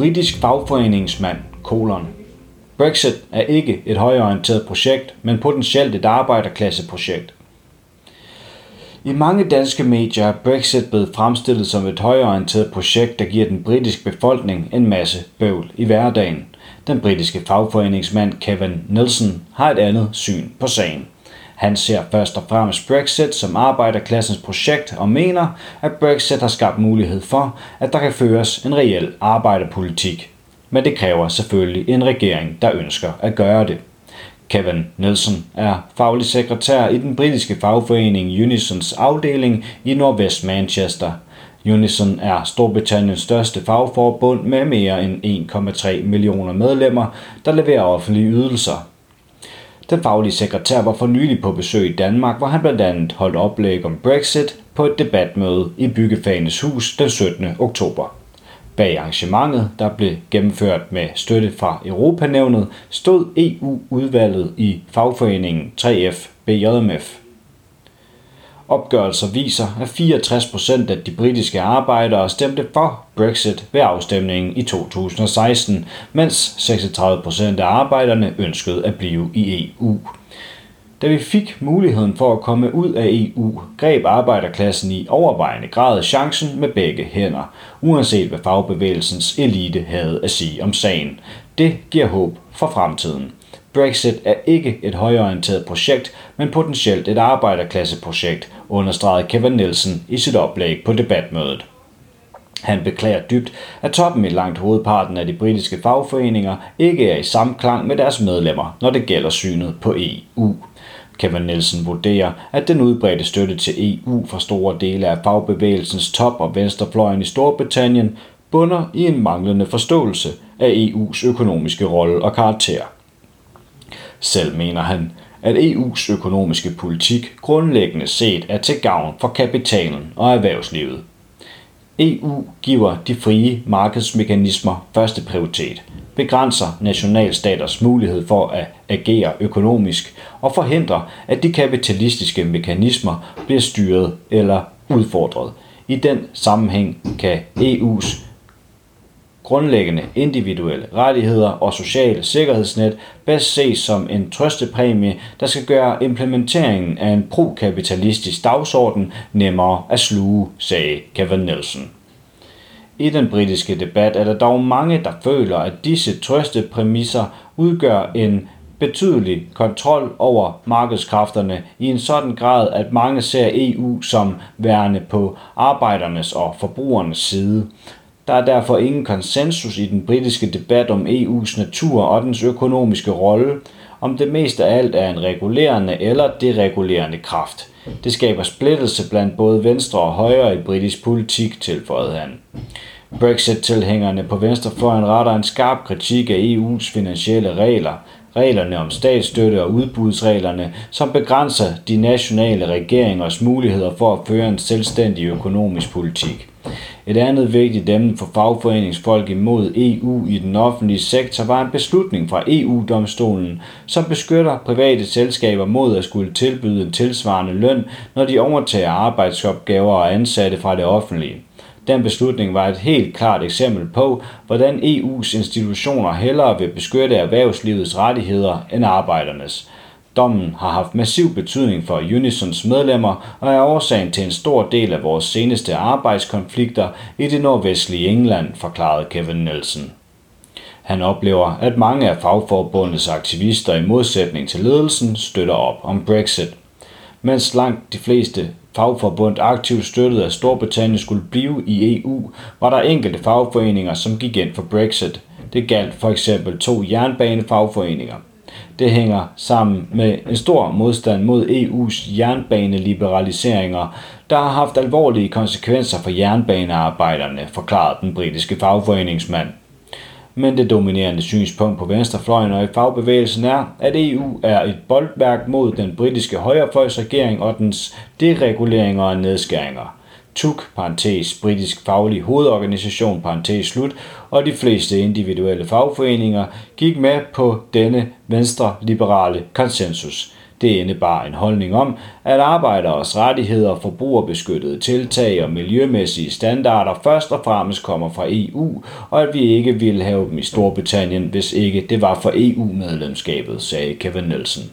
britisk fagforeningsmand, kolon. Brexit er ikke et højorienteret projekt, men potentielt et arbejderklasseprojekt. I mange danske medier er Brexit blevet fremstillet som et højorienteret projekt, der giver den britiske befolkning en masse bøvl i hverdagen. Den britiske fagforeningsmand Kevin Nelson har et andet syn på sagen. Han ser først og fremmest Brexit som arbejderklassens projekt og mener, at Brexit har skabt mulighed for, at der kan føres en reel arbejderpolitik. Men det kræver selvfølgelig en regering, der ønsker at gøre det. Kevin Nelson er faglig sekretær i den britiske fagforening Unisons afdeling i Nordvest Manchester. Unison er Storbritanniens største fagforbund med mere end 1,3 millioner medlemmer, der leverer offentlige ydelser. Den faglige sekretær var for nylig på besøg i Danmark, hvor han blandt andet holdt oplæg om Brexit på et debatmøde i Byggefagenes Hus den 17. oktober. Bag arrangementet, der blev gennemført med støtte fra Europanævnet, stod EU-udvalget i fagforeningen 3F BJMF. Opgørelser viser, at 64 procent af de britiske arbejdere stemte for Brexit ved afstemningen i 2016, mens 36 procent af arbejderne ønskede at blive i EU. Da vi fik muligheden for at komme ud af EU, greb arbejderklassen i overvejende grad chancen med begge hænder, uanset hvad fagbevægelsens elite havde at sige om sagen. Det giver håb for fremtiden. Brexit er ikke et højorienteret projekt, men potentielt et arbejderklasseprojekt, understregede Kevin Nielsen i sit oplæg på debatmødet. Han beklager dybt, at toppen i langt hovedparten af de britiske fagforeninger ikke er i samklang med deres medlemmer, når det gælder synet på EU. Kevin Nielsen vurderer, at den udbredte støtte til EU fra store dele af fagbevægelsens top- og venstrefløjen i Storbritannien bunder i en manglende forståelse af EU's økonomiske rolle og karakter. Selv mener han, at EU's økonomiske politik grundlæggende set er til gavn for kapitalen og erhvervslivet. EU giver de frie markedsmekanismer første prioritet, begrænser nationalstaters mulighed for at agere økonomisk og forhindrer, at de kapitalistiske mekanismer bliver styret eller udfordret. I den sammenhæng kan EU's grundlæggende individuelle rettigheder og sociale sikkerhedsnet bedst ses som en trøstepræmie, der skal gøre implementeringen af en prokapitalistisk dagsorden nemmere at sluge, sagde Kevin Nelson. I den britiske debat er der dog mange, der føler, at disse trøstepræmisser udgør en betydelig kontrol over markedskræfterne i en sådan grad, at mange ser EU som værende på arbejdernes og forbrugernes side. Der er derfor ingen konsensus i den britiske debat om EU's natur og dens økonomiske rolle, om det mest af alt er en regulerende eller deregulerende kraft. Det skaber splittelse blandt både venstre og højre i britisk politik, tilføjede han. Brexit-tilhængerne på venstrefløjen retter en skarp kritik af EU's finansielle regler, reglerne om statsstøtte og udbudsreglerne, som begrænser de nationale regeringers muligheder for at føre en selvstændig økonomisk politik. Et andet vigtigt emne for fagforeningsfolk imod EU i den offentlige sektor var en beslutning fra EU-domstolen, som beskytter private selskaber mod at skulle tilbyde en tilsvarende løn, når de overtager arbejdsopgaver og ansatte fra det offentlige. Den beslutning var et helt klart eksempel på, hvordan EU's institutioner hellere vil beskytte erhvervslivets rettigheder end arbejdernes. Dommen har haft massiv betydning for Unisons medlemmer og er årsagen til en stor del af vores seneste arbejdskonflikter i det nordvestlige England, forklarede Kevin Nielsen. Han oplever, at mange af fagforbundets aktivister i modsætning til ledelsen støtter op om Brexit. Mens langt de fleste fagforbund aktivt støttede, at Storbritannien skulle blive i EU, var der enkelte fagforeninger, som gik ind for Brexit. Det galt for eksempel to jernbanefagforeninger. Det hænger sammen med en stor modstand mod EU's jernbaneliberaliseringer, der har haft alvorlige konsekvenser for jernbanearbejderne, forklarede den britiske fagforeningsmand men det dominerende synspunkt på venstrefløjen og i fagbevægelsen er, at EU er et boldværk mod den britiske højrefløjsregering og dens dereguleringer og nedskæringer. TUC, parentes, britisk faglig hovedorganisation, parentes slut, og de fleste individuelle fagforeninger gik med på denne venstre-liberale konsensus. Det indebar en holdning om, at arbejderes rettigheder, forbrugerbeskyttede tiltag og miljømæssige standarder først og fremmest kommer fra EU, og at vi ikke ville have dem i Storbritannien, hvis ikke det var for EU-medlemskabet, sagde Kevin Nielsen.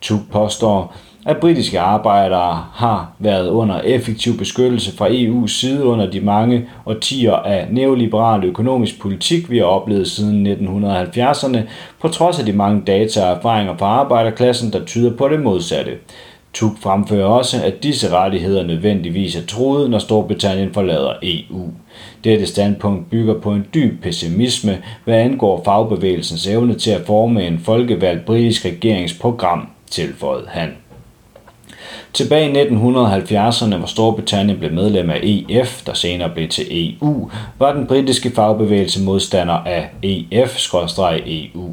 Tuk påstår, at britiske arbejdere har været under effektiv beskyttelse fra EU's side under de mange årtier af neoliberal økonomisk politik, vi har oplevet siden 1970'erne, på trods af de mange data og erfaringer fra arbejderklassen, der tyder på det modsatte. Tuk fremfører også, at disse rettigheder nødvendigvis er troet, når Storbritannien forlader EU. Dette standpunkt bygger på en dyb pessimisme, hvad angår fagbevægelsens evne til at forme en folkevalgt britisk regeringsprogram, tilføjede han. Tilbage i 1970'erne, hvor Storbritannien blev medlem af EF, der senere blev til EU, var den britiske fagbevægelse modstander af EF-EU.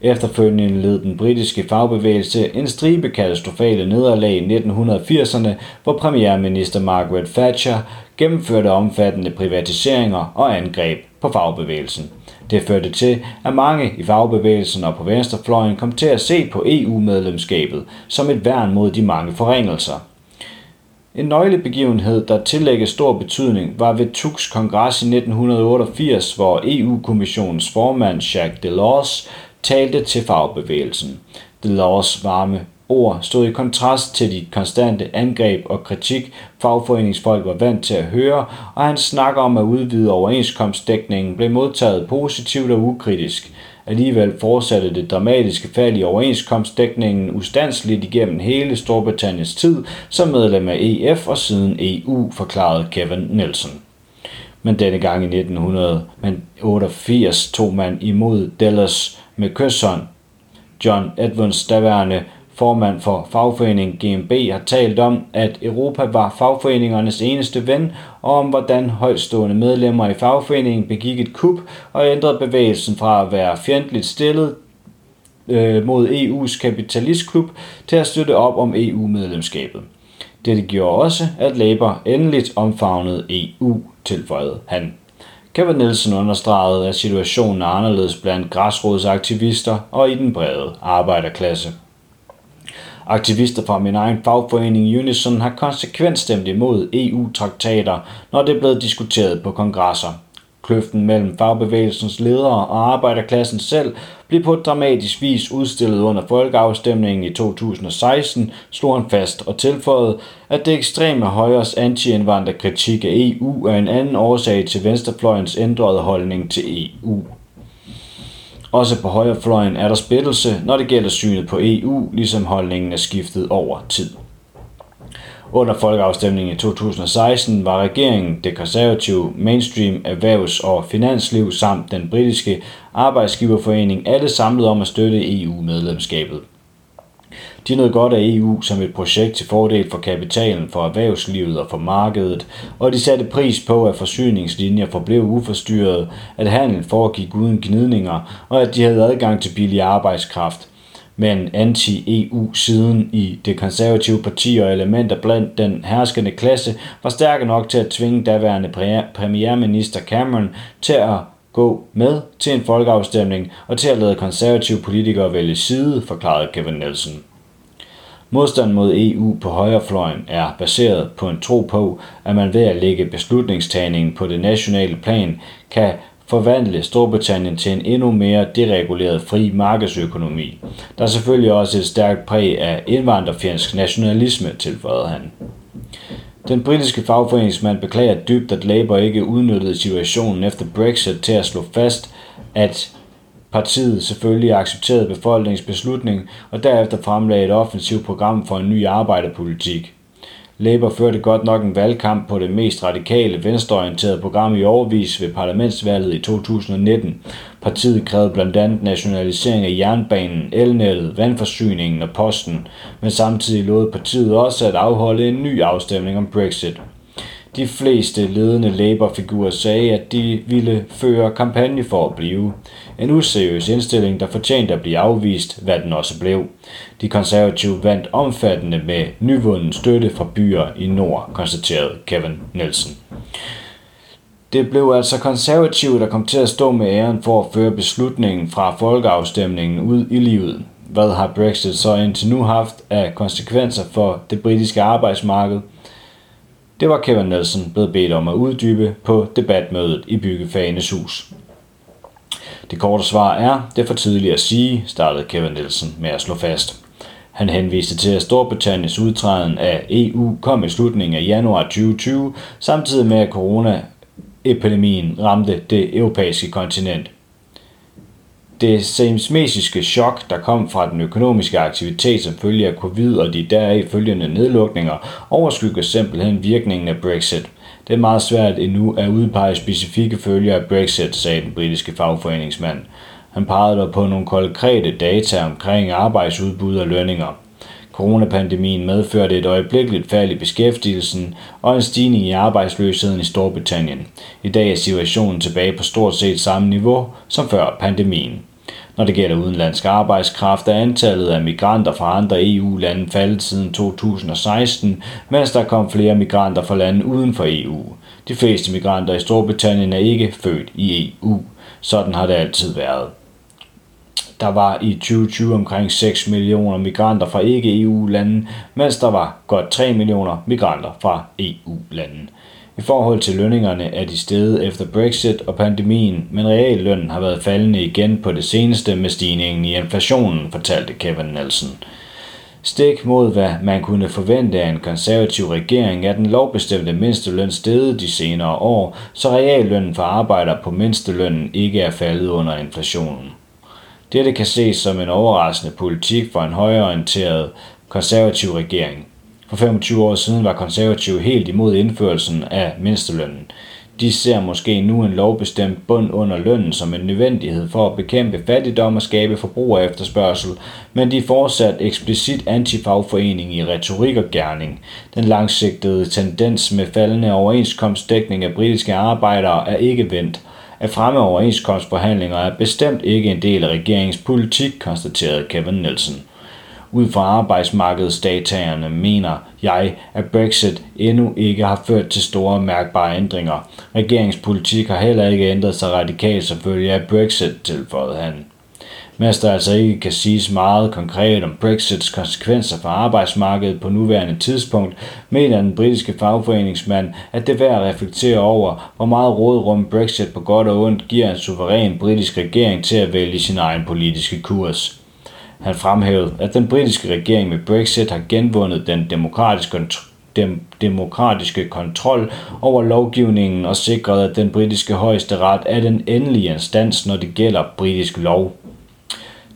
Efterfølgende led den britiske fagbevægelse en stribe katastrofale nederlag i 1980'erne, hvor premierminister Margaret Thatcher gennemførte omfattende privatiseringer og angreb på fagbevægelsen. Det førte til, at mange i fagbevægelsen og på venstrefløjen kom til at se på EU-medlemskabet som et værn mod de mange forringelser. En nøglebegivenhed, der tillægges stor betydning, var ved Tuks kongres i 1988, hvor EU-kommissionens formand Jacques Delors talte til fagbevægelsen. Delors varme ord stod i kontrast til de konstante angreb og kritik, fagforeningsfolk var vant til at høre, og hans snak om at udvide overenskomstdækningen blev modtaget positivt og ukritisk. Alligevel fortsatte det dramatiske fald i overenskomstdækningen ustandsligt igennem hele Storbritanniens tid som medlem af EF og siden EU, forklarede Kevin Nelson. Men denne gang i 1988 tog man imod Dallas med kysshånd. John Edwards daværende formand for fagforeningen GMB, har talt om, at Europa var fagforeningernes eneste ven, og om hvordan højstående medlemmer i fagforeningen begik et kup og ændrede bevægelsen fra at være fjendtligt stillet øh, mod EU's kapitalistklub til at støtte op om EU-medlemskabet. Dette gjorde også, at Labour endeligt omfavnede EU, tilføjede han. Kevin Nielsen understregede, at situationen er anderledes blandt græsrodsaktivister og i den brede arbejderklasse. Aktivister fra min egen fagforening Unison har konsekvent stemt imod EU-traktater, når det er blevet diskuteret på kongresser. Kløften mellem fagbevægelsens ledere og arbejderklassen selv blev på dramatisk vis udstillet under folkeafstemningen i 2016, slog han fast og tilføjede, at det ekstreme højres anti kritik af EU er en anden årsag til venstrefløjens ændrede holdning til EU. Også på højrefløjen er der splittelse, når det gælder synet på EU, ligesom holdningen er skiftet over tid. Under folkeafstemningen i 2016 var regeringen, det konservative mainstream erhvervs- og finansliv samt den britiske arbejdsgiverforening alle samlet om at støtte EU-medlemskabet. De nød godt af EU som et projekt til fordel for kapitalen, for erhvervslivet og for markedet, og de satte pris på, at forsyningslinjer forblev uforstyrret, at handel foregik uden gnidninger, og at de havde adgang til billig arbejdskraft. Men anti-EU-siden i det konservative parti og elementer blandt den herskende klasse var stærke nok til at tvinge daværende premierminister Cameron til at gå med til en folkeafstemning og til at lade konservative politikere vælge side, forklarede Kevin Nelson. Modstand mod EU på højrefløjen er baseret på en tro på, at man ved at lægge beslutningstagningen på det nationale plan kan forvandle Storbritannien til en endnu mere dereguleret fri markedsøkonomi. Der er selvfølgelig også et stærkt præg af indvandrerfjendsk nationalisme, tilføjede han. Den britiske fagforeningsmand beklager dybt, at Labour ikke udnyttede situationen efter Brexit til at slå fast, at Partiet selvfølgelig accepterede befolkningens beslutning og derefter fremlagde et offensivt program for en ny arbejderpolitik. Labour førte godt nok en valgkamp på det mest radikale venstreorienterede program i overvis ved parlamentsvalget i 2019. Partiet krævede blandt andet nationalisering af jernbanen, elnettet, vandforsyningen og posten, men samtidig lovede partiet også at afholde en ny afstemning om Brexit. De fleste ledende Labour-figurer sagde, at de ville føre kampagne for at blive. En useriøs indstilling, der fortjente at blive afvist, hvad den også blev. De konservative vandt omfattende med nyvunden støtte fra byer i nord, konstaterede Kevin Nielsen. Det blev altså konservative, der kom til at stå med æren for at føre beslutningen fra folkeafstemningen ud i livet. Hvad har Brexit så indtil nu haft af konsekvenser for det britiske arbejdsmarked? Det var Kevin Nelson blevet bedt om at uddybe på debatmødet i Byggefagenes hus. Det korte svar er, det er for tidligt at sige, startede Kevin Nielsen med at slå fast. Han henviste til, at Storbritanniens udtræden af EU kom i slutningen af januar 2020, samtidig med at coronaepidemien ramte det europæiske kontinent. Det seismiske chok, der kom fra den økonomiske aktivitet som følge af covid og de deraf følgende nedlukninger, overskygger simpelthen virkningen af Brexit. Det er meget svært endnu at udpege specifikke følger af Brexit, sagde den britiske fagforeningsmand. Han pegede dog på nogle konkrete data omkring arbejdsudbud og lønninger. Coronapandemien medførte et øjeblikkeligt fald i beskæftigelsen og en stigning i arbejdsløsheden i Storbritannien. I dag er situationen tilbage på stort set samme niveau som før pandemien. Når det gælder udenlandsk arbejdskraft, er antallet af migranter fra andre EU-lande faldet siden 2016, mens der kom flere migranter fra lande uden for EU. De fleste migranter i Storbritannien er ikke født i EU. Sådan har det altid været. Der var i 2020 omkring 6 millioner migranter fra ikke-EU-lande, mens der var godt 3 millioner migranter fra EU-lande. I forhold til lønningerne er de steget efter Brexit og pandemien, men reallønnen har været faldende igen på det seneste med stigningen i inflationen, fortalte Kevin Nelson. Stik mod hvad man kunne forvente af en konservativ regering, er den lovbestemte mindsteløn steget de senere år, så reallønnen for arbejdere på mindstelønnen ikke er faldet under inflationen. Dette kan ses som en overraskende politik for en højreorienteret konservativ regering. For 25 år siden var konservative helt imod indførelsen af mindstelønnen. De ser måske nu en lovbestemt bund under lønnen som en nødvendighed for at bekæmpe fattigdom og skabe forbruger efterspørgsel, men de er fortsat eksplicit antifagforening i retorik og gerning. Den langsigtede tendens med faldende overenskomstdækning af britiske arbejdere er ikke vendt. At fremme overenskomstforhandlinger er bestemt ikke en del af regeringens politik, konstaterede Kevin Nielsen. Ud fra arbejdsmarkedsdataerne mener jeg, at Brexit endnu ikke har ført til store mærkbare ændringer. Regeringspolitik har heller ikke ændret sig radikalt som følge af Brexit, tilføjede han. Mens der altså ikke kan siges meget konkret om Brexits konsekvenser for arbejdsmarkedet på nuværende tidspunkt, mener den britiske fagforeningsmand, at det er værd at reflektere over, hvor meget rådrum Brexit på godt og ondt giver en suveræn britisk regering til at vælge sin egen politiske kurs. Han fremhævede, at den britiske regering med Brexit har genvundet den demokratiske dem demokratiske kontrol over lovgivningen og sikret, at den britiske højeste ret er den endelige instans, når det gælder britisk lov.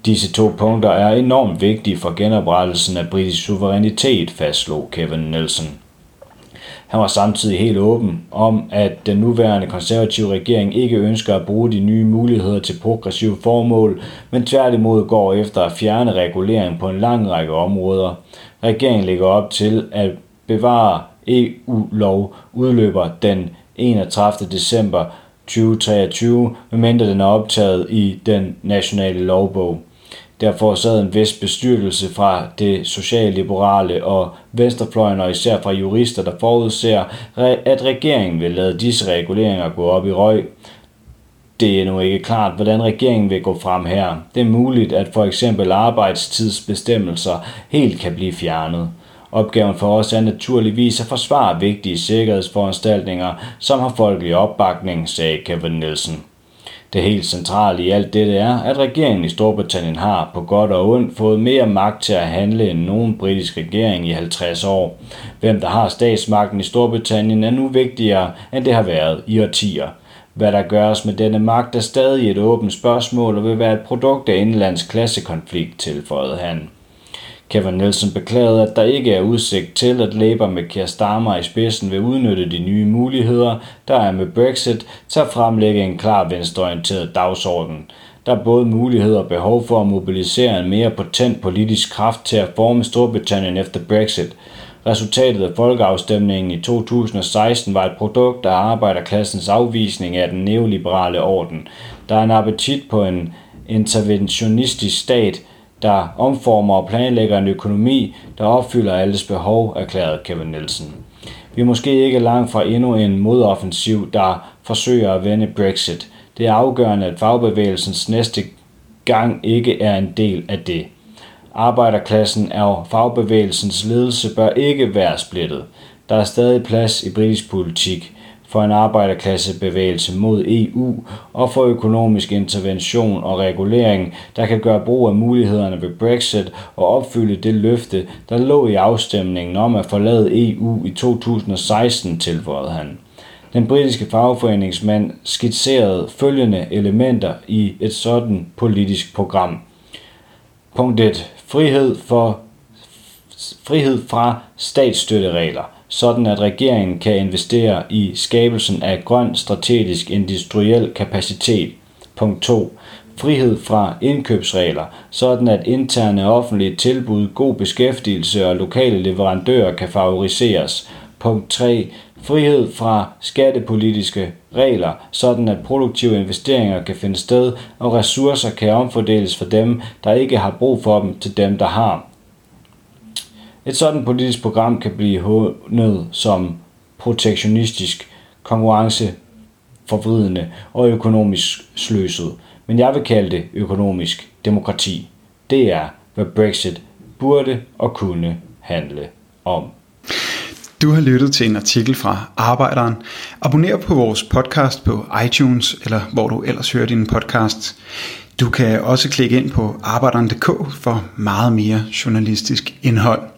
Disse to punkter er enormt vigtige for genoprettelsen af britisk suverænitet, fastslog Kevin Nelson. Han var samtidig helt åben om, at den nuværende konservative regering ikke ønsker at bruge de nye muligheder til progressive formål, men tværtimod går efter at fjerne regulering på en lang række områder. Regeringen lægger op til at bevare EU-lov udløber den 31. december 2023, medmindre den er optaget i den nationale lovbog. Der forårsagede en vis bestyrelse fra det socialliberale og venstrefløjen og især fra jurister, der forudser, at regeringen vil lade disse reguleringer gå op i røg. Det er nu ikke klart, hvordan regeringen vil gå frem her. Det er muligt, at for eksempel arbejdstidsbestemmelser helt kan blive fjernet. Opgaven for os er naturligvis at forsvare vigtige sikkerhedsforanstaltninger, som har folkelig opbakning, sagde Kevin Nielsen. Det helt centrale i alt dette er, at regeringen i Storbritannien har på godt og ondt fået mere magt til at handle end nogen britisk regering i 50 år. Hvem der har statsmagten i Storbritannien er nu vigtigere, end det har været i årtier. Hvad der gøres med denne magt er stadig et åbent spørgsmål og vil være et produkt af indlands klassekonflikt, tilføjede han. Kevin Nielsen beklagede, at der ikke er udsigt til, at Labour med Keir Starmer i spidsen vil udnytte de nye muligheder, der er med Brexit, til at fremlægge en klar venstreorienteret dagsorden. Der er både mulighed og behov for at mobilisere en mere potent politisk kraft til at forme Storbritannien efter Brexit. Resultatet af folkeafstemningen i 2016 var et produkt af arbejderklassens afvisning af den neoliberale orden. Der er en appetit på en interventionistisk stat, der omformer og planlægger en økonomi, der opfylder alles behov, erklærede Kevin Nielsen. Vi er måske ikke langt fra endnu en modoffensiv, der forsøger at vende Brexit. Det er afgørende, at fagbevægelsens næste gang ikke er en del af det. Arbejderklassen og fagbevægelsens ledelse bør ikke være splittet. Der er stadig plads i britisk politik for en arbejderklassebevægelse mod EU og for økonomisk intervention og regulering, der kan gøre brug af mulighederne ved Brexit og opfylde det løfte, der lå i afstemningen om at forlade EU i 2016, tilføjede han. Den britiske fagforeningsmand skitserede følgende elementer i et sådan politisk program. Punkt 1. Frihed, for, frihed fra statsstøtteregler – sådan at regeringen kan investere i skabelsen af grøn strategisk industriel kapacitet. Punkt 2. Frihed fra indkøbsregler, sådan at interne offentlige tilbud, god beskæftigelse og lokale leverandører kan favoriseres. Punkt 3. Frihed fra skattepolitiske regler, sådan at produktive investeringer kan finde sted og ressourcer kan omfordeles fra dem, der ikke har brug for dem, til dem, der har. Et sådan politisk program kan blive hånet som protektionistisk, konkurrenceforvridende og økonomisk sløset. Men jeg vil kalde det økonomisk demokrati. Det er, hvad Brexit burde og kunne handle om. Du har lyttet til en artikel fra Arbejderen. Abonner på vores podcast på iTunes, eller hvor du ellers hører din podcast. Du kan også klikke ind på arbejderen.dk for meget mere journalistisk indhold.